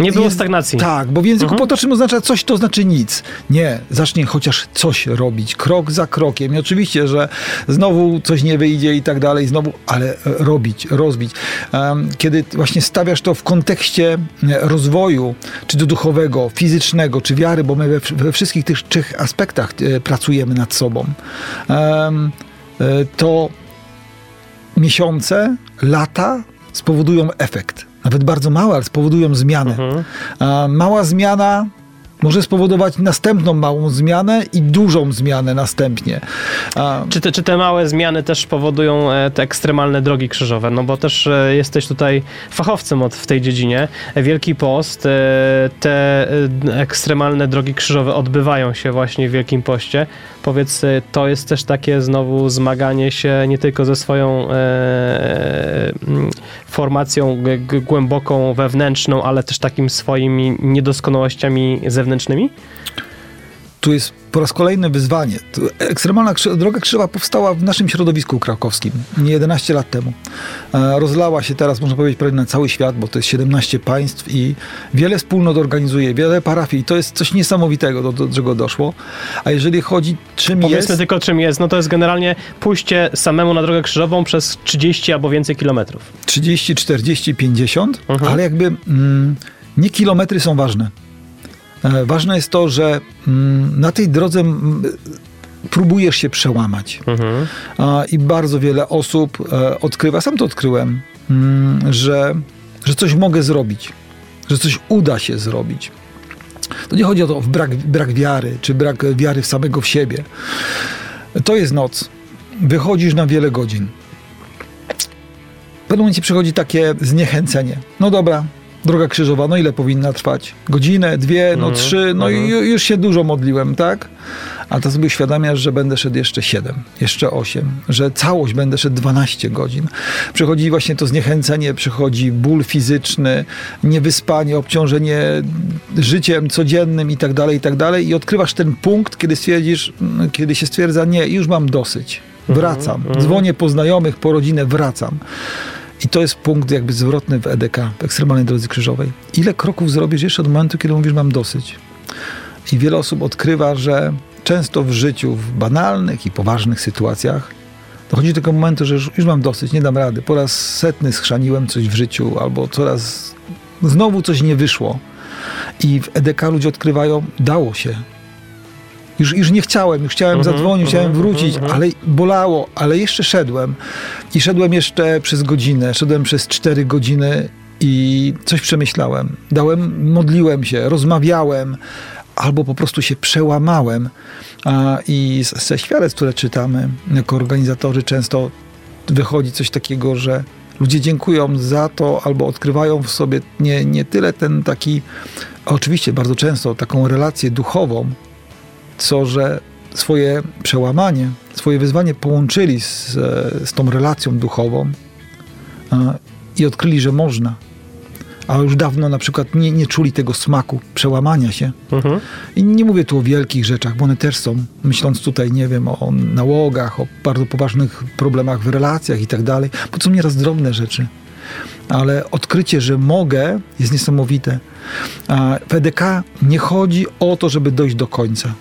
Nie było jest- stagnacji. Tak, bo w języku Mhm. potocznym oznacza coś, to znaczy nic. Nie, zacznij chociaż coś robić, krok za krokiem. I oczywiście, że znowu coś nie wyjdzie i tak dalej, znowu, ale e, robić, rozbić. Kiedy właśnie stawiasz to w kontekście e, rozwoju, czy to duchowego, fizycznego, czy wiary, bo my we, we wszystkich tych trzech aspektach e, pracujemy nad sobą, to miesiące, lata spowodują efekt. Nawet bardzo małe, ale spowodują zmianę. Mhm. Mała zmiana może spowodować następną małą zmianę i dużą zmianę następnie. Czy te, czy te małe zmiany też powodują e, te ekstremalne drogi krzyżowe? No bo też e, jesteś tutaj fachowcem od, w tej dziedzinie. Wielki Post, e, te ekstremalne drogi krzyżowe odbywają się właśnie w Wielkim Poście. Powiedz, e, to jest też takie znowu zmaganie się nie tylko ze swoją e, mm, formacją głęboką, wewnętrzną, ale też takim swoimi niedoskonałościami zewnętrznymi? Tu jest po raz kolejny wyzwanie. Ekstremalna krzy- droga krzyżowa powstała w naszym środowisku krakowskim nie 11 lat temu. E, Rozlała się teraz, można powiedzieć, prawie na cały świat, bo to jest 17 państw i wiele wspólnot organizuje, wiele parafii. To jest coś niesamowitego, do, do czego doszło. A jeżeli chodzi, czym Powiedzmy jest... tylko czym jest. No to jest generalnie pójście samemu na drogę krzyżową przez 30 albo więcej kilometrów. 30, 40, 50, Mhm. ale jakby mm, nie kilometry są ważne. E, ważne jest to, że mm, na tej drodze próbujesz się przełamać. Mhm. I bardzo wiele osób e, odkrywa, sam to odkryłem, mm, że, że coś mogę zrobić, że coś uda się zrobić. To nie chodzi o to brak, brak wiary, czy brak wiary w samego w siebie. To jest noc. Wychodzisz na wiele godzin. W pewnym momencie przychodzi takie zniechęcenie. No dobra, droga krzyżowa, no ile powinna trwać? Godzinę, dwie, no Mhm, trzy, no i mhm. ju- już się dużo modliłem, tak? A to sobie uświadamiasz, że będę szedł jeszcze 7, jeszcze 8, że całość będę szedł 12 godzin. Przychodzi właśnie to zniechęcenie, przychodzi ból fizyczny, niewyspanie, obciążenie życiem codziennym i tak dalej, i tak dalej. I odkrywasz ten punkt, kiedy stwierdzisz, mm, kiedy się stwierdza, nie, już mam dosyć. Wracam. mhm. Dzwonię po znajomych, po rodzinę, wracam. I to jest punkt jakby zwrotny w EDK, w Ekstremalnej Drodze Krzyżowej. Ile kroków zrobisz jeszcze od momentu, kiedy mówisz, mam dosyć? I wiele osób odkrywa, że często w życiu, w banalnych i poważnych sytuacjach, dochodzi do tego momentu, że już, już mam dosyć, nie dam rady. Po raz setny schrzaniłem coś w życiu, albo coraz znowu coś nie wyszło. I w EDK ludzie odkrywają, dało się. Już, już nie chciałem, już chciałem Mhm, zadzwonić, chciałem mhm, wrócić, mhm. ale bolało, ale jeszcze szedłem. I szedłem jeszcze przez godzinę, szedłem przez cztery godziny i coś przemyślałem. Dałem, modliłem się, rozmawiałem, albo po prostu się przełamałem. A, I ze świadectw, które czytamy jako organizatorzy, często wychodzi coś takiego, że ludzie dziękują za to, albo odkrywają w sobie nie, nie tyle ten taki, oczywiście bardzo często taką relację duchową, co że swoje przełamanie, swoje wyzwanie połączyli z, z tą relacją duchową a, i odkryli, że można. a już dawno na przykład nie, nie czuli tego smaku przełamania się. Mhm. I nie mówię tu o wielkich rzeczach, bo one też są, myśląc tutaj, nie wiem, o nałogach, o bardzo poważnych problemach w relacjach i tak dalej, bo to są nieraz drobne rzeczy. Ale odkrycie, że mogę, jest niesamowite. W EDK nie chodzi o to, żeby dojść do końca.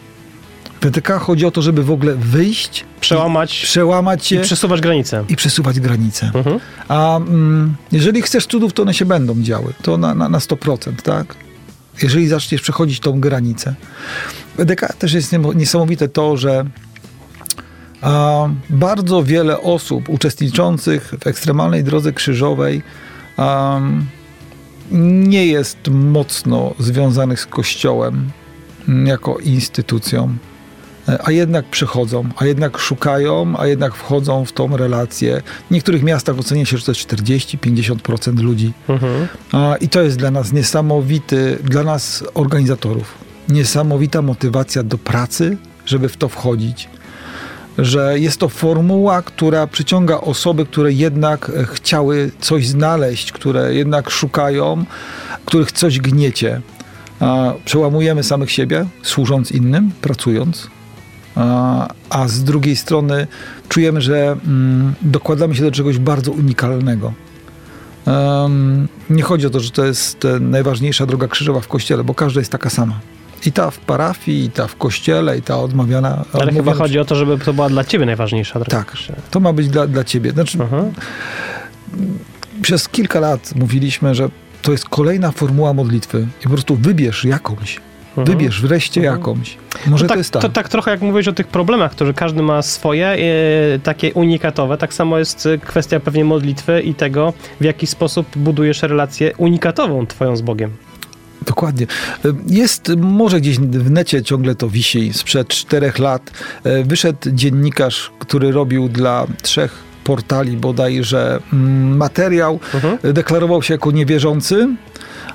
EDK chodzi o to, żeby w ogóle wyjść, Przełamać przełamać się i przesuwać granice. i przesuwać granice. Mhm. A mm, jeżeli chcesz cudów, to one się będą działy. To na, na, na 100%, tak? Jeżeli zaczniesz przechodzić tą granicę. EDK też jest niesamowite to, że a, bardzo wiele osób uczestniczących w ekstremalnej drodze krzyżowej am, nie jest mocno związanych z Kościołem mm, jako instytucją a jednak przychodzą, a jednak szukają, a jednak wchodzą w tą relację. W niektórych miastach ocenia się, że to jest 40-50% ludzi. Mhm. I to jest dla nas niesamowity, dla nas organizatorów, niesamowita motywacja do pracy, żeby w to wchodzić. Że jest to formuła, która przyciąga osoby, które jednak e, chciały coś znaleźć, które jednak szukają, których coś gniecie. Przełamujemy samych siebie, służąc innym, pracując, a, z drugiej strony czujemy, że mm, dokładamy się do czegoś bardzo unikalnego. Nie chodzi o to, że to jest najważniejsza droga krzyżowa w kościele, bo każda jest taka sama. I ta w parafii, i ta w kościele, i ta odmawiana. Ale chyba odmawiana- chodzi o to, żeby to była dla ciebie najważniejsza droga. Tak, to ma być dla, dla ciebie. Znaczy, Mhm. przez kilka lat mówiliśmy, że to jest kolejna formuła modlitwy i po prostu wybierz jakąś. Mhm. Wybierz wreszcie Mhm. jakąś. Może to, to, tak, jest tak. to tak trochę jak mówisz o tych problemach, które każdy ma swoje, e, takie unikatowe, tak samo jest e, kwestia pewnie modlitwy i tego, w jaki sposób budujesz relację unikatową twoją z Bogiem. Dokładnie. Jest, może gdzieś w necie ciągle to wisi, sprzed czterech lat e, wyszedł dziennikarz, który robił dla trzech portali bodajże mm, materiał, Mhm. deklarował się jako niewierzący,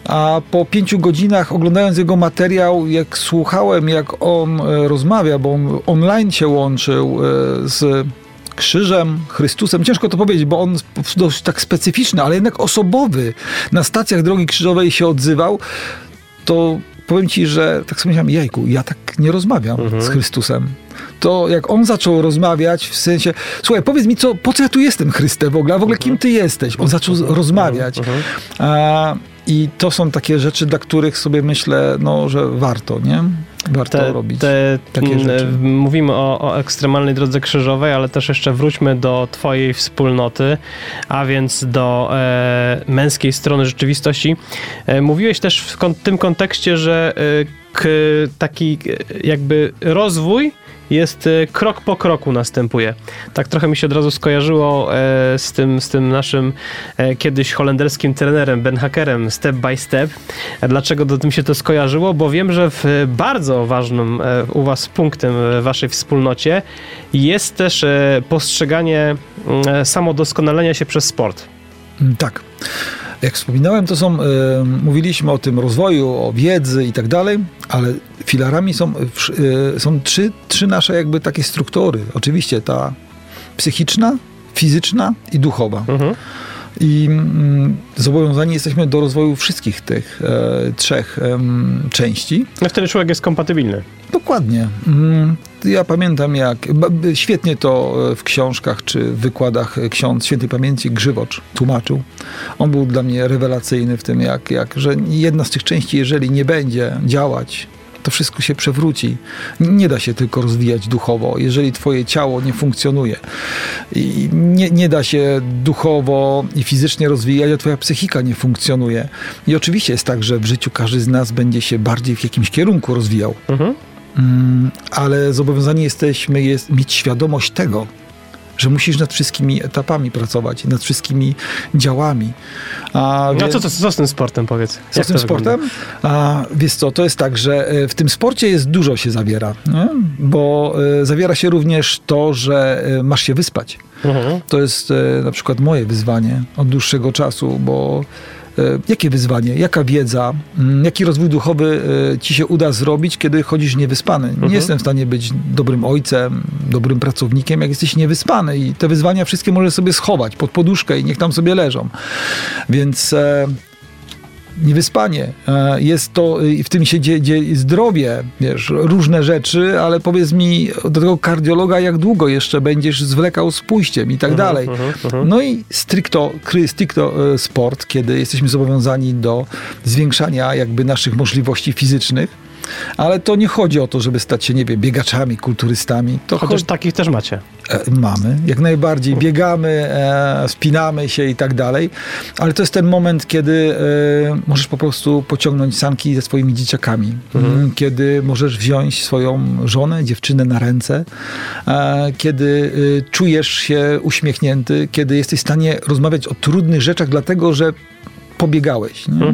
a po pięciu godzinach oglądając jego materiał, jak słuchałem, jak on e, rozmawia, bo on online się łączył e, z krzyżem, Chrystusem. Ciężko to powiedzieć, bo on dość tak specyficzny, ale jednak osobowy. Na stacjach Drogi Krzyżowej się odzywał, to powiem ci, że tak sobie myślałem, jajku, ja tak nie rozmawiam Mhm. z Chrystusem. To jak on zaczął rozmawiać, w sensie, słuchaj, powiedz mi, co, po co ja tu jestem, Chryste, w ogóle, a w ogóle kim ty jesteś? On zaczął z- rozmawiać. Mhm. A, I to są takie rzeczy, dla których sobie myślę, no, że warto, nie? Warto Te, robić. te, takie m, rzeczy. Mówimy o, o ekstremalnej drodze krzyżowej, ale też jeszcze wróćmy do twojej wspólnoty, a więc do e, męskiej strony rzeczywistości. E, mówiłeś też w kon- tym kontekście, że e, k, taki e, jakby rozwój jest e, krok po kroku następuje. Tak trochę mi się od razu skojarzyło e, z, tym, z tym naszym e, kiedyś holenderskim trenerem Ben Hackerem Step by Step. Dlaczego do tym się to skojarzyło? Bo wiem, że w bardzo ważnym u was punktem w waszej wspólnocie jest też postrzeganie samodoskonalenia się przez sport. Tak. Jak wspominałem, to są, e, mówiliśmy o tym rozwoju, o wiedzy i tak dalej, ale filarami są, wsz- e, są trzy, trzy nasze jakby takie struktury. Oczywiście ta psychiczna, fizyczna i duchowa. Mhm. I mm, zobowiązani jesteśmy do rozwoju wszystkich tych e, trzech em, części. No wtedy człowiek jest kompatybilny. Dokładnie. Mm, Ja pamiętam jak, świetnie to e, w książkach czy w wykładach e, ksiądz świętej pamięci Grzywocz tłumaczył. On był dla mnie rewelacyjny w tym, jak, jak, że jedna z tych części, jeżeli nie będzie działać, to wszystko się przewróci. Nie da się tylko rozwijać duchowo, jeżeli twoje ciało nie funkcjonuje. I nie, nie da się duchowo i fizycznie rozwijać, a twoja psychika nie funkcjonuje. I oczywiście jest tak, że w życiu każdy z nas będzie się bardziej w jakimś kierunku rozwijał. Mhm. Mm, ale zobowiązani jesteśmy jest mieć świadomość tego, że musisz nad wszystkimi etapami pracować, nad wszystkimi działami. A No wie- co, co, co z tym sportem powiedz? co z tym sportem? A, wiesz co, to jest tak, że e, w tym sporcie jest dużo się zawiera, nie? bo e, zawiera się również to, że e, masz się wyspać. Mhm. To jest e, na przykład moje wyzwanie od dłuższego czasu, bo jakie wyzwanie, jaka wiedza, mm, jaki rozwój duchowy e, ci się uda zrobić, kiedy chodzisz niewyspany? Nie Mhm. jestem w stanie być dobrym ojcem, dobrym pracownikiem, jak jesteś niewyspany i te wyzwania wszystkie możesz sobie schować pod poduszkę i niech tam sobie leżą. Więc e, niewyspanie, e, jest to, i w tym się dzieje, dzieje zdrowie, wiesz, różne rzeczy, ale powiedz mi do tego kardiologa, jak długo jeszcze będziesz zwlekał z pójściem i tak dalej. No i stricto, stricto e, sport, kiedy jesteśmy zobowiązani do zwiększania jakby naszych możliwości fizycznych, ale to nie chodzi o to, żeby stać się, nie wiem, biegaczami, kulturystami. To Chociaż takich też macie. E, Mamy, jak najbardziej. Biegamy, e, spinamy się i tak dalej, ale to jest ten moment, kiedy e, możesz po prostu pociągnąć sanki ze swoimi dzieciakami, Mm, kiedy możesz wziąć swoją żonę, dziewczynę na ręce, kiedy czujesz się uśmiechnięty, kiedy jesteś w stanie rozmawiać o trudnych rzeczach, dlatego że pobiegałeś. Nie?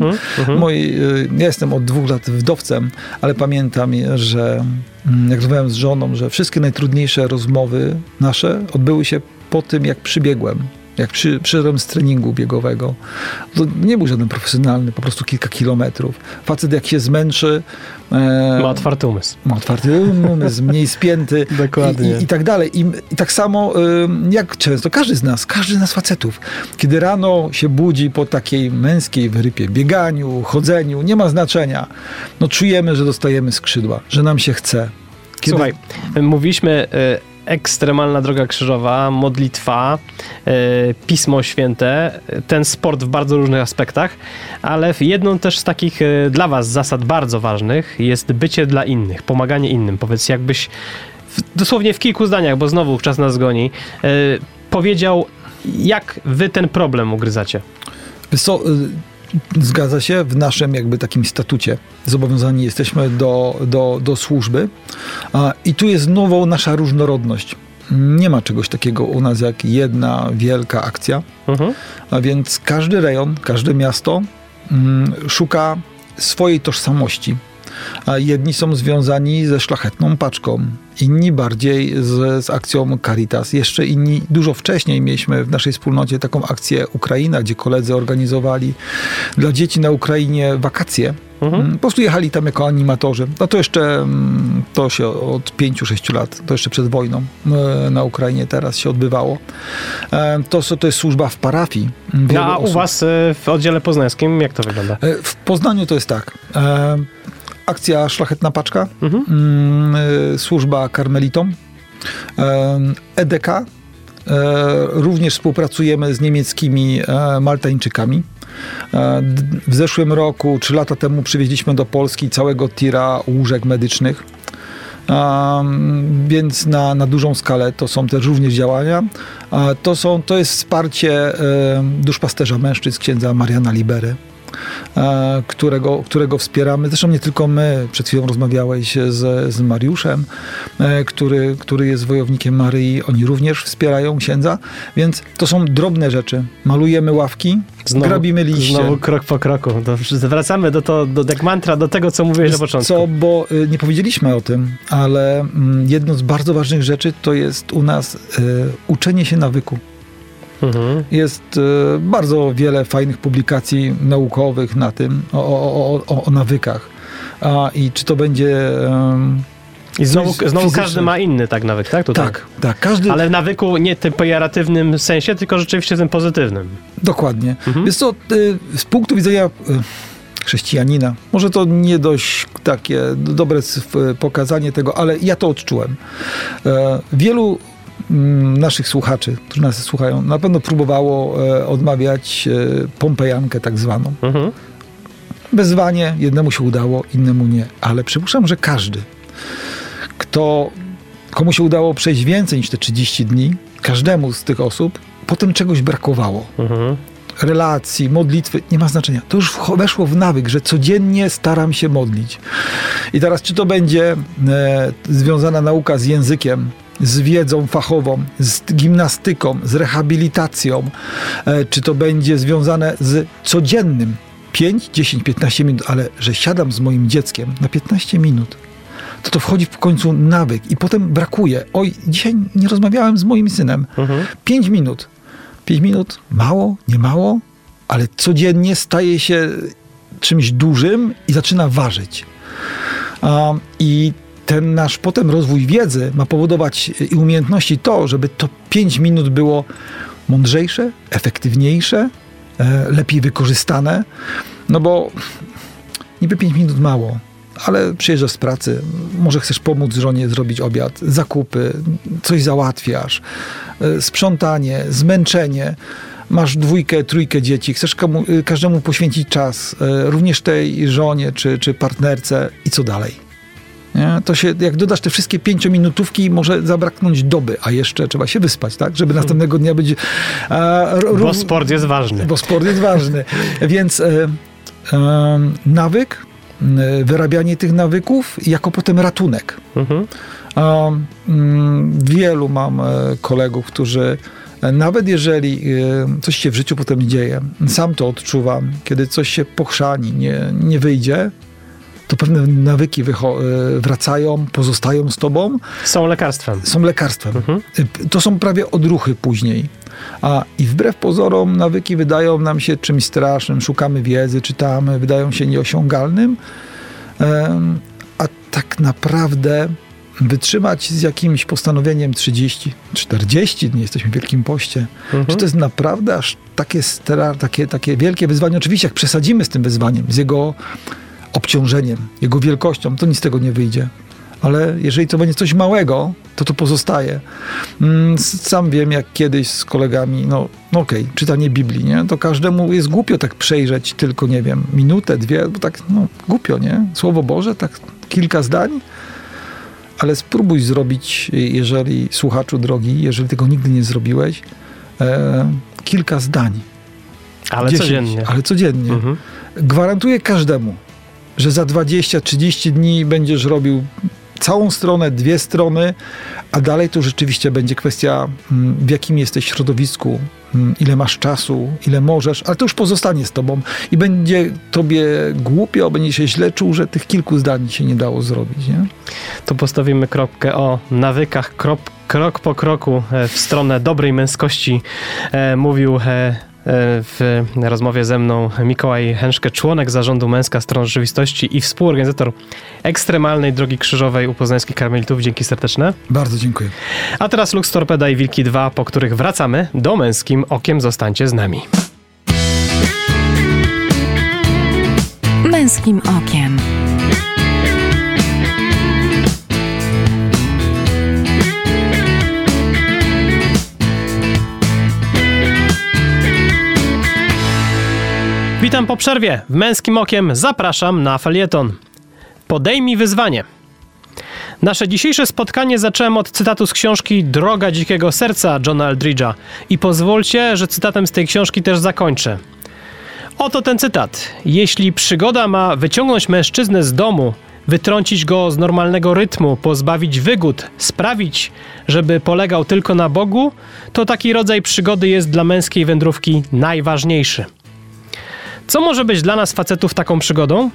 Moi, y, ja jestem od dwóch lat wdowcem, ale pamiętam, że mm, jak rozmawiałem z żoną, że wszystkie najtrudniejsze rozmowy nasze odbyły się po tym, jak przybiegłem. Jak przy, przyszedłem z treningu biegowego. To nie był żaden profesjonalny, po prostu kilka kilometrów. Facet jak się zmęczy, e, Ma otwarty umysł. ma otwarty umysł, mniej spięty Dokładnie. I, i, i tak dalej. I, I tak samo jak często, każdy z nas, każdy z nas facetów, kiedy rano się budzi po takiej męskiej wyrypie, bieganiu, chodzeniu, nie ma znaczenia, no czujemy, że dostajemy skrzydła, że nam się chce. Kiedy, Słuchaj, mówiliśmy y, ekstremalna droga krzyżowa, modlitwa, y, Pismo Święte, ten sport w bardzo różnych aspektach, ale w- jedną też z takich y, dla was zasad bardzo ważnych jest bycie dla innych, pomaganie innym. Powiedz, jakbyś w, dosłownie w kilku zdaniach, bo znowu czas nas goni, powiedział, jak wy ten problem ugryzacie. Y, zgadza się, w naszym jakby takim statucie zobowiązani jesteśmy do, do, do służby i tu jest znowu nasza różnorodność. Nie ma czegoś takiego u nas jak jedna wielka akcja. Mhm. A więc każdy rejon, każde miasto mm, szuka swojej tożsamości. A jedni są związani ze szlachetną paczką, inni bardziej z, z akcją Caritas. Jeszcze inni, dużo wcześniej mieliśmy w naszej wspólnocie taką akcję Ukraina, gdzie koledzy organizowali dla dzieci na Ukrainie wakacje. Mm, Po prostu jechali tam jako animatorzy. No to jeszcze, mm, to się od 5-6 lat, to jeszcze przed wojną e, na Ukrainie teraz się odbywało. E, To, co- to jest służba w parafii. No, a u osób- was y, w oddziale poznańskim jak to wygląda? E, W Poznaniu to jest tak. Akcja Szlachetna Paczka, Mhm. mm, e, służba karmelitom, e, EDK. E, również współpracujemy z niemieckimi e, Maltańczykami. D- w zeszłym roku, trzy lata temu, przywieźliśmy do Polski całego tira łóżek medycznych. Um, więc na, na dużą skalę to są też również działania. To, są, to jest wsparcie e, duszpasterza mężczyzn księdza Mariana Libery, którego, którego wspieramy. Zresztą nie tylko my, przed chwilą rozmawiałeś z, z Mariuszem, e, który, który jest wojownikiem Maryi. Oni również wspierają księdza, więc to są drobne rzeczy. Malujemy ławki, grabimy liście. Znowu krok po kroku. To wracamy do, to, do jak mantra do tego, co mówiłeś na początku. Co, bo y, nie powiedzieliśmy o tym, ale mm, jedną z bardzo ważnych rzeczy to jest u nas y, uczenie się nawyku. Mhm. Jest y, bardzo wiele fajnych publikacji naukowych na tym, o, o, o, o, nawykach. A, I czy to będzie... ym, I znowu, znowu każdy ma inny tak nawyk, tak? Tutaj. tak, tak, każdy... Ale w nawyku nie tym pejoratywnym sensie, tylko rzeczywiście tym pozytywnym. Dokładnie. Mhm. Jest to y, z punktu widzenia y, chrześcijanina, może to nie dość takie dobre pokazanie tego, ale ja to odczułem. E, Wielu naszych słuchaczy, którzy nas słuchają, na pewno próbowało e, odmawiać e, pompejankę tak zwaną. Mhm. Wezwanie jednemu się udało, innemu nie. Ale przypuszczam, że każdy, kto, komu się udało przejść więcej niż te 30 dni, każdemu z tych osób potem czegoś brakowało. Mhm. Relacji, modlitwy, nie ma znaczenia. To już weszło w nawyk, że codziennie staram się modlić. I teraz, czy to będzie e, związana nauka z językiem, z wiedzą fachową, z gimnastyką, z rehabilitacją, e, czy to będzie związane z codziennym 5, 10, 15 minut, ale że siadam z moim dzieckiem na 15 minut, to to wchodzi w końcu nawyk i potem brakuje. Oj, dzisiaj nie rozmawiałem z moim synem. Mhm. 5 minut. 5 minut, mało, nie mało, ale codziennie staje się czymś dużym i zaczyna ważyć. A, I ten nasz potem rozwój wiedzy ma powodować i umiejętności to, żeby to 5 minut było mądrzejsze, efektywniejsze, e, lepiej wykorzystane. No bo niby 5 minut mało, ale przyjeżdżasz z pracy, może chcesz pomóc żonie zrobić obiad, zakupy, coś załatwiasz, y, sprzątanie, zmęczenie. Masz dwójkę, trójkę dzieci, chcesz komu, każdemu poświęcić czas, również tej żonie czy, czy partnerce i co dalej. Nie? To się, jak dodasz te wszystkie pięciominutówki, może zabraknąć doby, a jeszcze trzeba się wyspać, tak? Żeby następnego dnia być... A, ró- Bo sport jest ważny. bo sport jest ważny. Więc e, e, nawyk, e, wyrabianie tych nawyków jako potem ratunek. Mhm. A, mm, wielu mam e, kolegów, którzy e, nawet jeżeli coś się w życiu potem dzieje, sam to odczuwam, kiedy coś się pochrzani, nie, nie wyjdzie, to pewne nawyki e, wracają, pozostają z tobą, Są lekarstwem. są lekarstwem. Mhm. Y, To są prawie odruchy później. A i wbrew pozorom nawyki wydają nam się czymś strasznym. Szukamy wiedzy, czytamy, wydają się nieosiągalnym. Em, A tak naprawdę wytrzymać z jakimś postanowieniem 30, 40 dni, jesteśmy w Wielkim Poście, Mhm. czy to jest naprawdę aż takie, stra, takie, takie wielkie wyzwanie? Oczywiście, jak przesadzimy z tym wyzwaniem, z jego obciążeniem, jego wielkością, to nic z tego nie wyjdzie. Ale jeżeli to będzie coś małego, to to pozostaje. Mm, Sam wiem, jak kiedyś z kolegami, no, no okej, czytanie Biblii, nie? To każdemu jest głupio tak przejrzeć tylko, nie wiem, minutę, dwie, bo tak, no, głupio, nie? Słowo Boże, tak kilka zdań, ale spróbuj zrobić, jeżeli słuchaczu drogi, jeżeli tego nigdy nie zrobiłeś, e, kilka zdań. Ale 10, codziennie. Ale codziennie. Mhm. Gwarantuję każdemu, że za 20-30 dni będziesz robił całą stronę, dwie strony, a dalej to rzeczywiście będzie kwestia, mm, w jakim jesteś środowisku, mm, ile masz czasu, ile możesz, ale to już pozostanie z tobą i będzie tobie głupio, będzie się źle czuł, że tych kilku zdań się nie dało zrobić. Nie? Tu postawimy kropkę o nawykach, krok, krok po kroku e, w stronę dobrej męskości. E, mówił e, w rozmowie ze mną Mikołaj Henszke, członek zarządu Męska Strona Rzeczywistości i współorganizator ekstremalnej Drogi Krzyżowej u poznańskich karmelitów. Dzięki serdeczne. Bardzo dziękuję. A teraz Lux Torpeda i Wilki 2, po których wracamy do Męskim Okiem. Zostańcie z nami. Męskim okiem. Witam po przerwie. W Męskim Okiem zapraszam na felieton. Podejmij wyzwanie. Nasze dzisiejsze spotkanie zacząłem od cytatu z książki Droga Dzikiego Serca Johna Eldridge'a i pozwólcie, że cytatem z tej książki też zakończę. Oto ten cytat. Jeśli przygoda ma wyciągnąć mężczyznę z domu, wytrącić go z normalnego rytmu, pozbawić wygód, sprawić, żeby polegał tylko na Bogu, to taki rodzaj przygody jest dla męskiej wędrówki najważniejszy. Co może być dla nas facetów taką przygodą?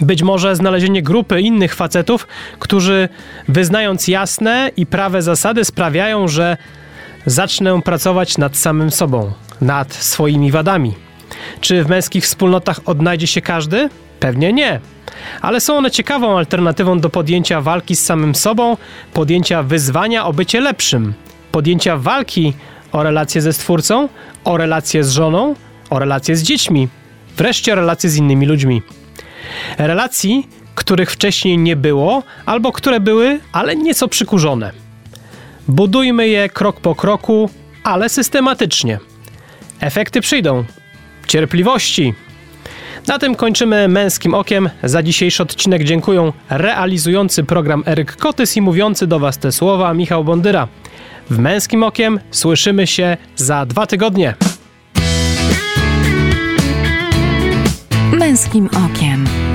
Być może znalezienie grupy innych facetów, którzy wyznając jasne i prawe zasady sprawiają, że zacznę pracować nad samym sobą, nad swoimi wadami. Czy w męskich wspólnotach odnajdzie się każdy? Pewnie nie. Ale są one ciekawą alternatywą do podjęcia walki z samym sobą, podjęcia wyzwania o bycie lepszym, podjęcia walki o relacje ze Stwórcą, o relacje z żoną, o relacje z dziećmi, wreszcie relacje z innymi ludźmi. Relacji, których wcześniej nie było, albo które były, ale nieco przykurzone. Budujmy je krok po kroku, ale systematycznie. Efekty przyjdą. Cierpliwości. Na tym kończymy męskim okiem. Za dzisiejszy odcinek dziękuję realizujący program Eryk Kotys i mówiący do Was te słowa Michał Bondyra. W męskim okiem słyszymy się za dwa tygodnie. Męskim okiem.